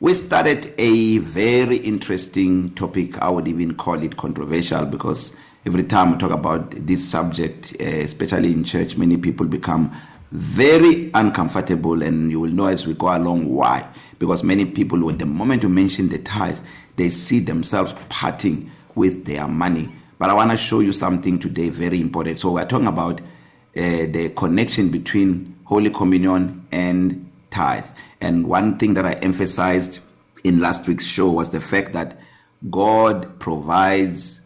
we started a very interesting topic. I would even call it controversial because every time we talk about this subject, uh, especially in church, many people become very uncomfortable, and you will know as we go along why. Because many people, with the moment you mention the tithe, they see themselves parting with their money. But I want to show you something today very important. So, we're talking about uh, the connection between Holy Communion and tithe. And one thing that I emphasized in last week's show was the fact that God provides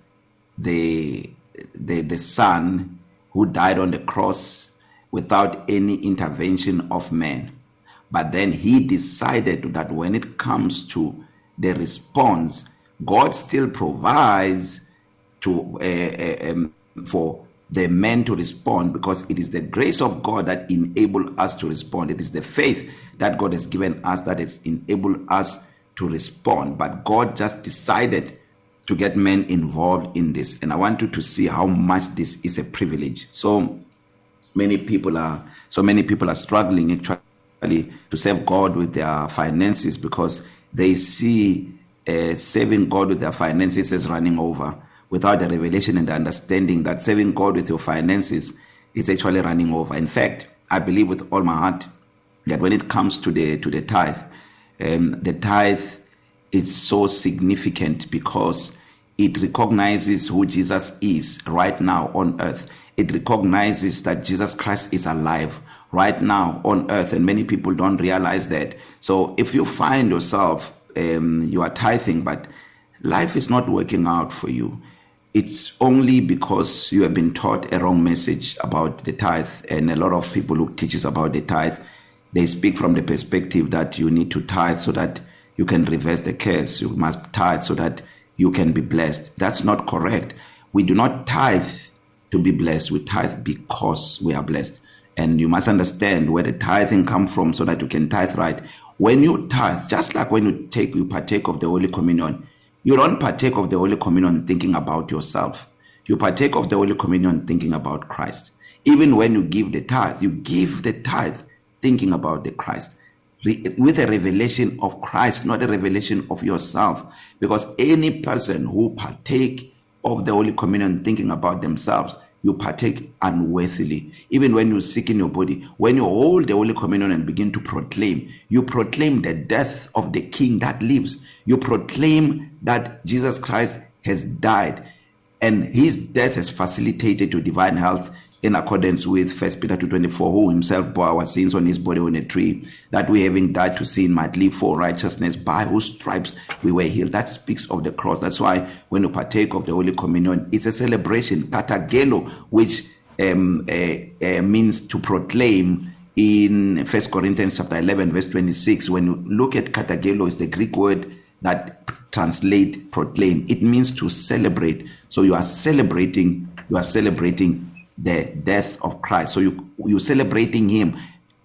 the the the son who died on the cross without any intervention of man. But then he decided that when it comes to the response, God still provides to uh, uh, um, for the men to respond because it is the grace of God that enable us to respond it is the faith that God has given us that has enabled us to respond but God just decided to get men involved in this and I want you to see how much this is a privilege so many people are so many people are struggling actually to serve God with their finances because they see uh, saving God with their finances as running over without the revelation and the understanding that serving God with your finances is actually running over. In fact, I believe with all my heart that when it comes to the to the tithe, um, the tithe is so significant because it recognizes who Jesus is right now on earth. It recognizes that Jesus Christ is alive right now on earth, and many people don't realize that. So if you find yourself um, you are tithing, but life is not working out for you it's only because you have been taught a wrong message about the tithe and a lot of people who teaches about the tithe they speak from the perspective that you need to tithe so that you can reverse the curse you must tithe so that you can be blessed that's not correct we do not tithe to be blessed we tithe because we are blessed and you must understand where the tithing come from so that you can tithe right when you tithe just like when you take you partake of the holy communion You don't partake of the Holy Communion thinking about yourself. You partake of the Holy Communion thinking about Christ. Even when you give the tithe, you give the tithe thinking about the Christ re, with a revelation of Christ, not a revelation of yourself. Because any person who partake of the Holy Communion thinking about themselves you partake unworthily. Even when you sick in your body, when you hold the Holy Communion and begin to proclaim, you proclaim the death of the King that lives. You proclaim that Jesus Christ has died and his death has facilitated your divine health in accordance with 1 Peter 2:24 who himself bore our sins on his body on a tree that we having died to sin might live for righteousness by whose stripes we were healed that speaks of the cross that's why when you partake of the holy communion it's a celebration katagelo which um uh, uh, means to proclaim in 1 Corinthians chapter 11 verse 26 when you look at katagelo is the Greek word that translate proclaim it means to celebrate so you are celebrating you are celebrating the death of Christ. So you you're celebrating him.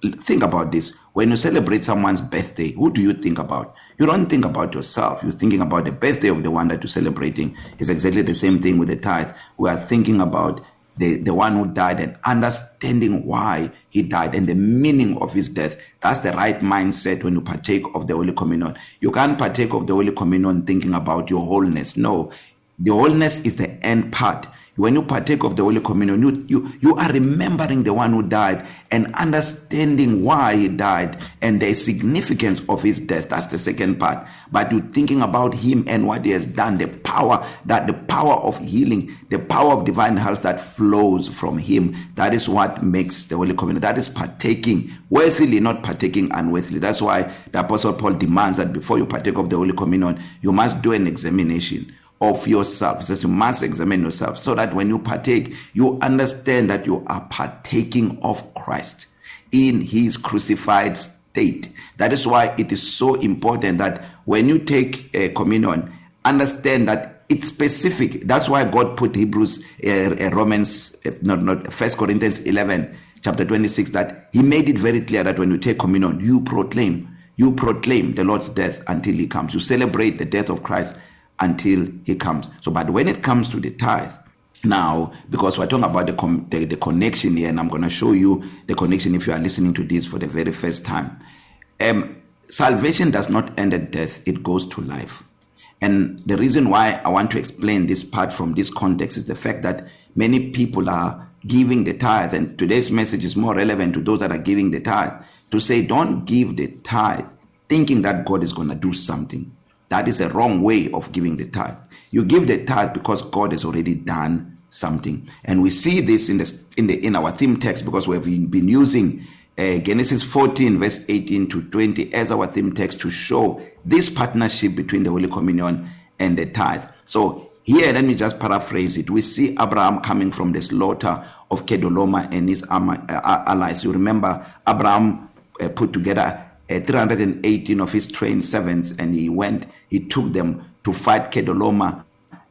Think about this. When you celebrate someone's birthday, who do you think about? You don't think about yourself. You're thinking about the birthday of the one that you're celebrating. It's exactly the same thing with the tithe. We are thinking about the the one who died and understanding why he died and the meaning of his death that's the right mindset when you partake of the holy communion you can't partake of the holy communion thinking about your wholeness no the wholeness is the end part when you partake of the holy communion you, you you are remembering the one who died and understanding why he died and the significance of his death that's the second part but you thinking about him and what he has done the power that the power of healing the power of divine health that flows from him that is what makes the holy communion that is partaking worthily not partaking unworthily that's why the apostle Paul demands that before you partake of the holy communion you must do an examination of yourself. It says you must examine yourself so that when you partake, you understand that you are partaking of Christ in his crucified state. That is why it is so important that when you take uh, communion, understand that it's specific. That's why God put Hebrews, uh, uh, Romans, uh, not not First Corinthians 11, chapter 26, that He made it very clear that when you take communion, you proclaim, you proclaim the Lord's death until He comes. You celebrate the death of Christ until he comes. So, but when it comes to the tithe, now because we're talking about the, the the connection here and I'm going to show you the connection if you are listening to this for the very first time um salvation does not end at death it goes to life and the reason why I want to explain this part from this context is the fact that many people are giving the tithe and today's message is more relevant to those that are giving the tithe to say don't give the tithe thinking that God is going to do something That is a wrong way of giving the tithe. You give the tithe because God has already done something. And we see this in the in the in our theme text because we have been using uh, Genesis 14 verse 18 to 20 as our theme text to show this partnership between the Holy Communion and the tithe. So here let me just paraphrase it. We see Abraham coming from the slaughter of Kedoloma and his uh, allies. You remember Abraham uh, put together uh, eh, 318 of his trained servants and he went he took them to fight Kedoloma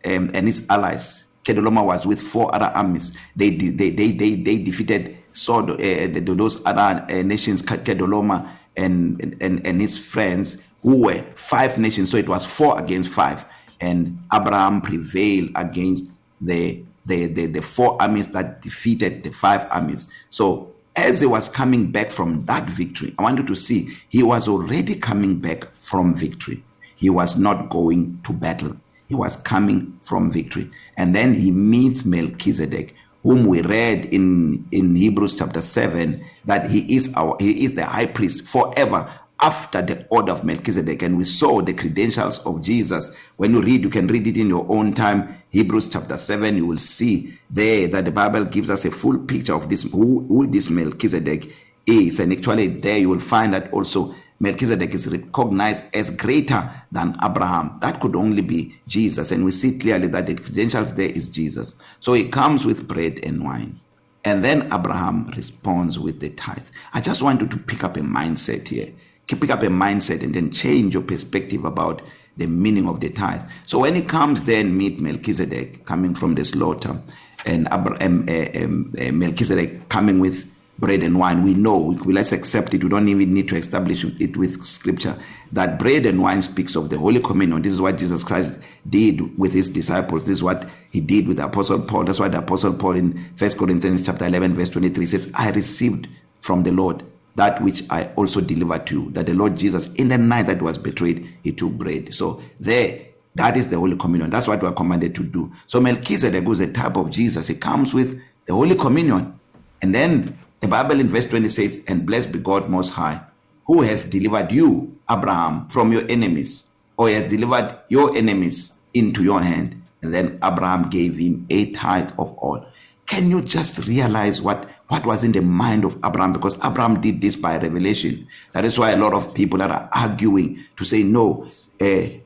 um, and his allies Kedoloma was with four other armies they they they they, they defeated Sod uh, eh, eh, the, those other uh, nations Kedoloma and and and his friends who were five nations so it was four against five and Abraham prevailed against the the the, the four armies that defeated the five armies so as he was coming back from that victory, I want you to see he was already coming back from victory. He was not going to battle. He was coming from victory. And then he meets Melchizedek, whom we read in in Hebrews chapter 7 that he is our he is the high priest forever after the order of Melchizedek and we saw the credentials of Jesus when you read you can read it in your own time Hebrews chapter 7 you will see there that the Bible gives us a full picture of this who, who this Melchizedek is and actually there you will find that also Melchizedek is recognized as greater than Abraham that could only be Jesus and we see clearly that the credentials there is Jesus so he comes with bread and wine and then Abraham responds with the tithe i just wanted to pick up a mindset here to pick up a mindset and then change your perspective about the meaning of the tithe. So when it comes then meet Melchizedek coming from the slaughter and Abraham, um, uh, um, uh, Melchizedek coming with bread and wine we know we let's accept it we don't even need to establish it with scripture that bread and wine speaks of the holy communion this is what Jesus Christ did with his disciples this is what he did with the apostle Paul that's why the apostle Paul in 1 Corinthians chapter 11 verse 23 says I received from the Lord that which I also delivered to you that the Lord Jesus in the night that was betrayed he took bread so there that is the holy communion that's what we are commanded to do so Melchizedek who's a type of Jesus he comes with the holy communion and then the Bible in verse 20 says and blessed be God most high who has delivered you Abraham from your enemies or he has delivered your enemies into your hand and then Abraham gave him a tithe of all can you just realize what what was in the mind of Abraham because Abraham did this by revelation. That is why a lot of people that are arguing to say no, uh, uh,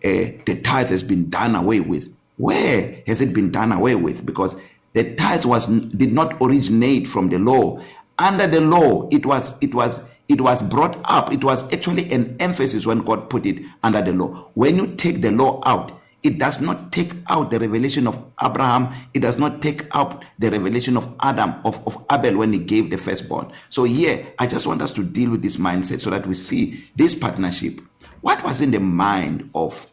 the tithe has been done away with. Where has it been done away with? Because the tithe was did not originate from the law. Under the law, it was it was it was brought up. It was actually an emphasis when God put it under the law. When you take the law out, It does not take out the revelation of Abraham. It does not take out the revelation of Adam, of, of Abel when he gave the firstborn. So, here, I just want us to deal with this mindset so that we see this partnership. What was in the mind of,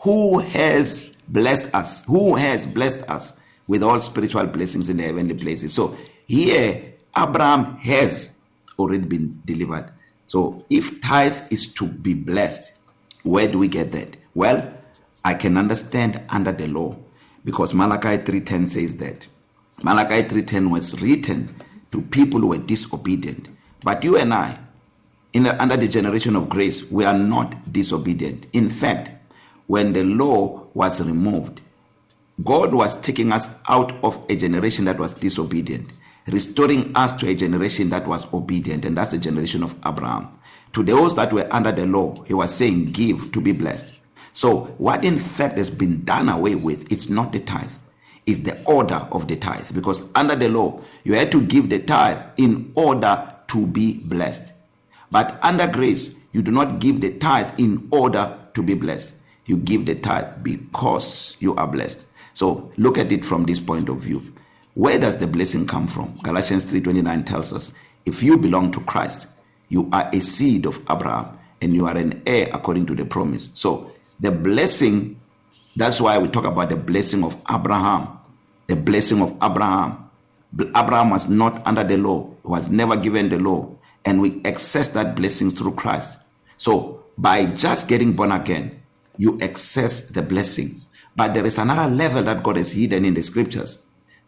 who has blessed us, who has blessed us with all spiritual blessings in the heavenly places. So here, Abraham has already been delivered. So if tithe is to be blessed, where do we get that? Well, I can understand under the law because Malachi 3:10 says that. Malachi 3:10 was written to people who were disobedient. But you and I in the, under the generation of grace we are not disobedient. In fact, when the law was removed, God was taking us out of a generation that was disobedient, restoring us to a generation that was obedient, and that's the generation of Abraham. To those that were under the law, he was saying, Give to be blessed. So, what in fact has been done away with, it's not the tithe. It's the order of the tithe. Because under the law, you had to give the tithe in order to be blessed. But under grace, you do not give the tithe in order to be blessed. You give the tithe because you are blessed. So, look at it from this point of view. Where does the blessing come from? Galatians 3:29 tells us, if you belong to Christ, you are a seed of Abraham and you are an heir according to the promise. So, The blessing, that's why we talk about the blessing of Abraham. The blessing of Abraham. Abraham was not under the law, was never given the law. And we access that blessing through Christ. So by just getting born again, you access the blessing. But there is another level that God has hidden in the scriptures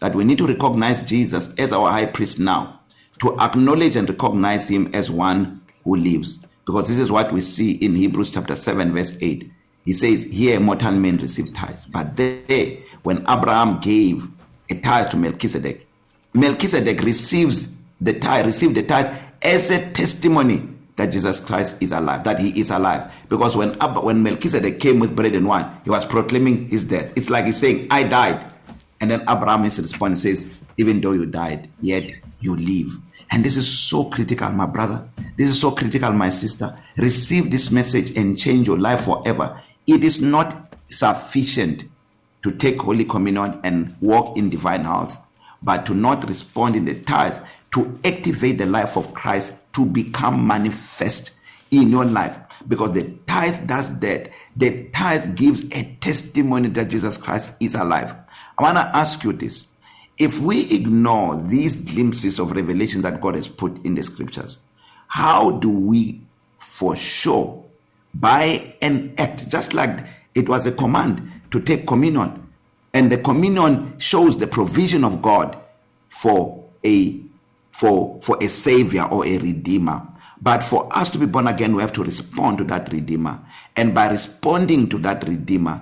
that we need to recognize Jesus as our high priest now, to acknowledge and recognize him as one who lives. Because this is what we see in Hebrews chapter 7, verse 8. He says, Here mortal men receive tithes. But there, when Abraham gave a tithe to Melchizedek, Melchizedek receives the tithe, received the tithe as a testimony that Jesus Christ is alive, that he is alive. Because when Abba, when Melchizedek came with bread and wine, he was proclaiming his death. It's like he's saying, I died. And then Abraham is responding, says, Even though you died, yet you live. And this is so critical, my brother. This is so critical, my sister. Receive this message and change your life forever. it is not sufficient to take holy communion and walk in divine health but to not respond in the tithe to activate the life of Christ to become manifest in your life because the tithe does that the tithe gives a testimony that Jesus Christ is alive i want to ask you this if we ignore these glimpses of revelation that God has put in the scriptures how do we for sure by an act, just like it was a command to take communion. And the communion shows the provision of God for a for for a savior or a redeemer. But for us to be born again, we have to respond to that redeemer. And by responding to that redeemer,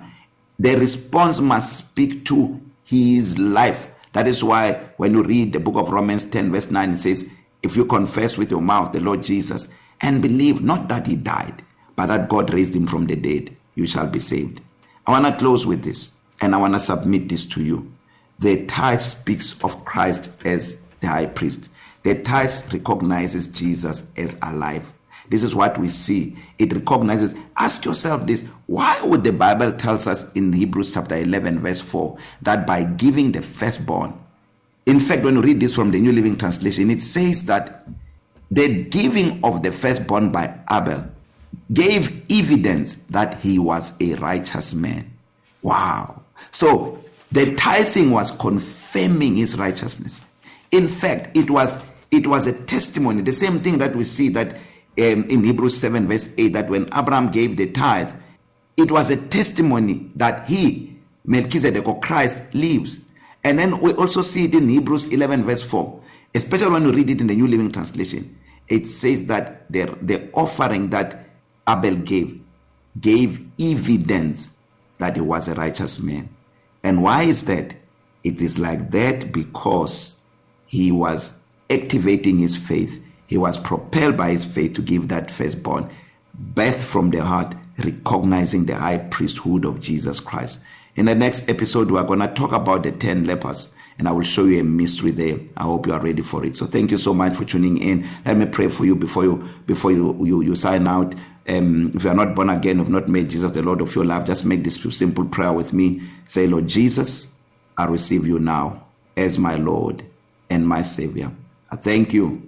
the response must speak to his life. That is why when you read the book of Romans 10 verse 9 it says, if you confess with your mouth the Lord Jesus and believe not that he died, but that God raised him from the dead, you shall be saved. I want to close with this and I want to submit this to you. The tithe speaks of Christ as the high priest. The tithe recognizes Jesus as alive. This is what we see. It recognizes ask yourself this, why would the Bible tells us in Hebrews chapter 11 verse 4 that by giving the firstborn in fact when you read this from the New Living Translation it says that the giving of the firstborn by Abel gave evidence that he was a righteous man. Wow. So the tithing was confirming his righteousness. In fact, it was it was a testimony, the same thing that we see that um, in Hebrews 7 verse 8 that when Abraham gave the tithe, it was a testimony that he Melchizedek or Christ lives. And then we also see it in Hebrews 11 verse 4, especially when you read it in the New Living Translation. It says that the the offering that Abel gave gave evidence that he was a righteous man. And why is that? It is like that because he was activating his faith. He was propelled by his faith to give that firstborn birth from the heart, recognizing the high priesthood of Jesus Christ. In the next episode, we are going to talk about the 10 lepers, and I will show you a mystery there. I hope you are ready for it. So thank you so much for tuning in. Let me pray for you before you before you you, you sign out. um, if you are not born again, have not made Jesus the Lord of your life, just make this simple prayer with me. Say, Lord Jesus, I receive you now as my Lord and my Savior. I thank you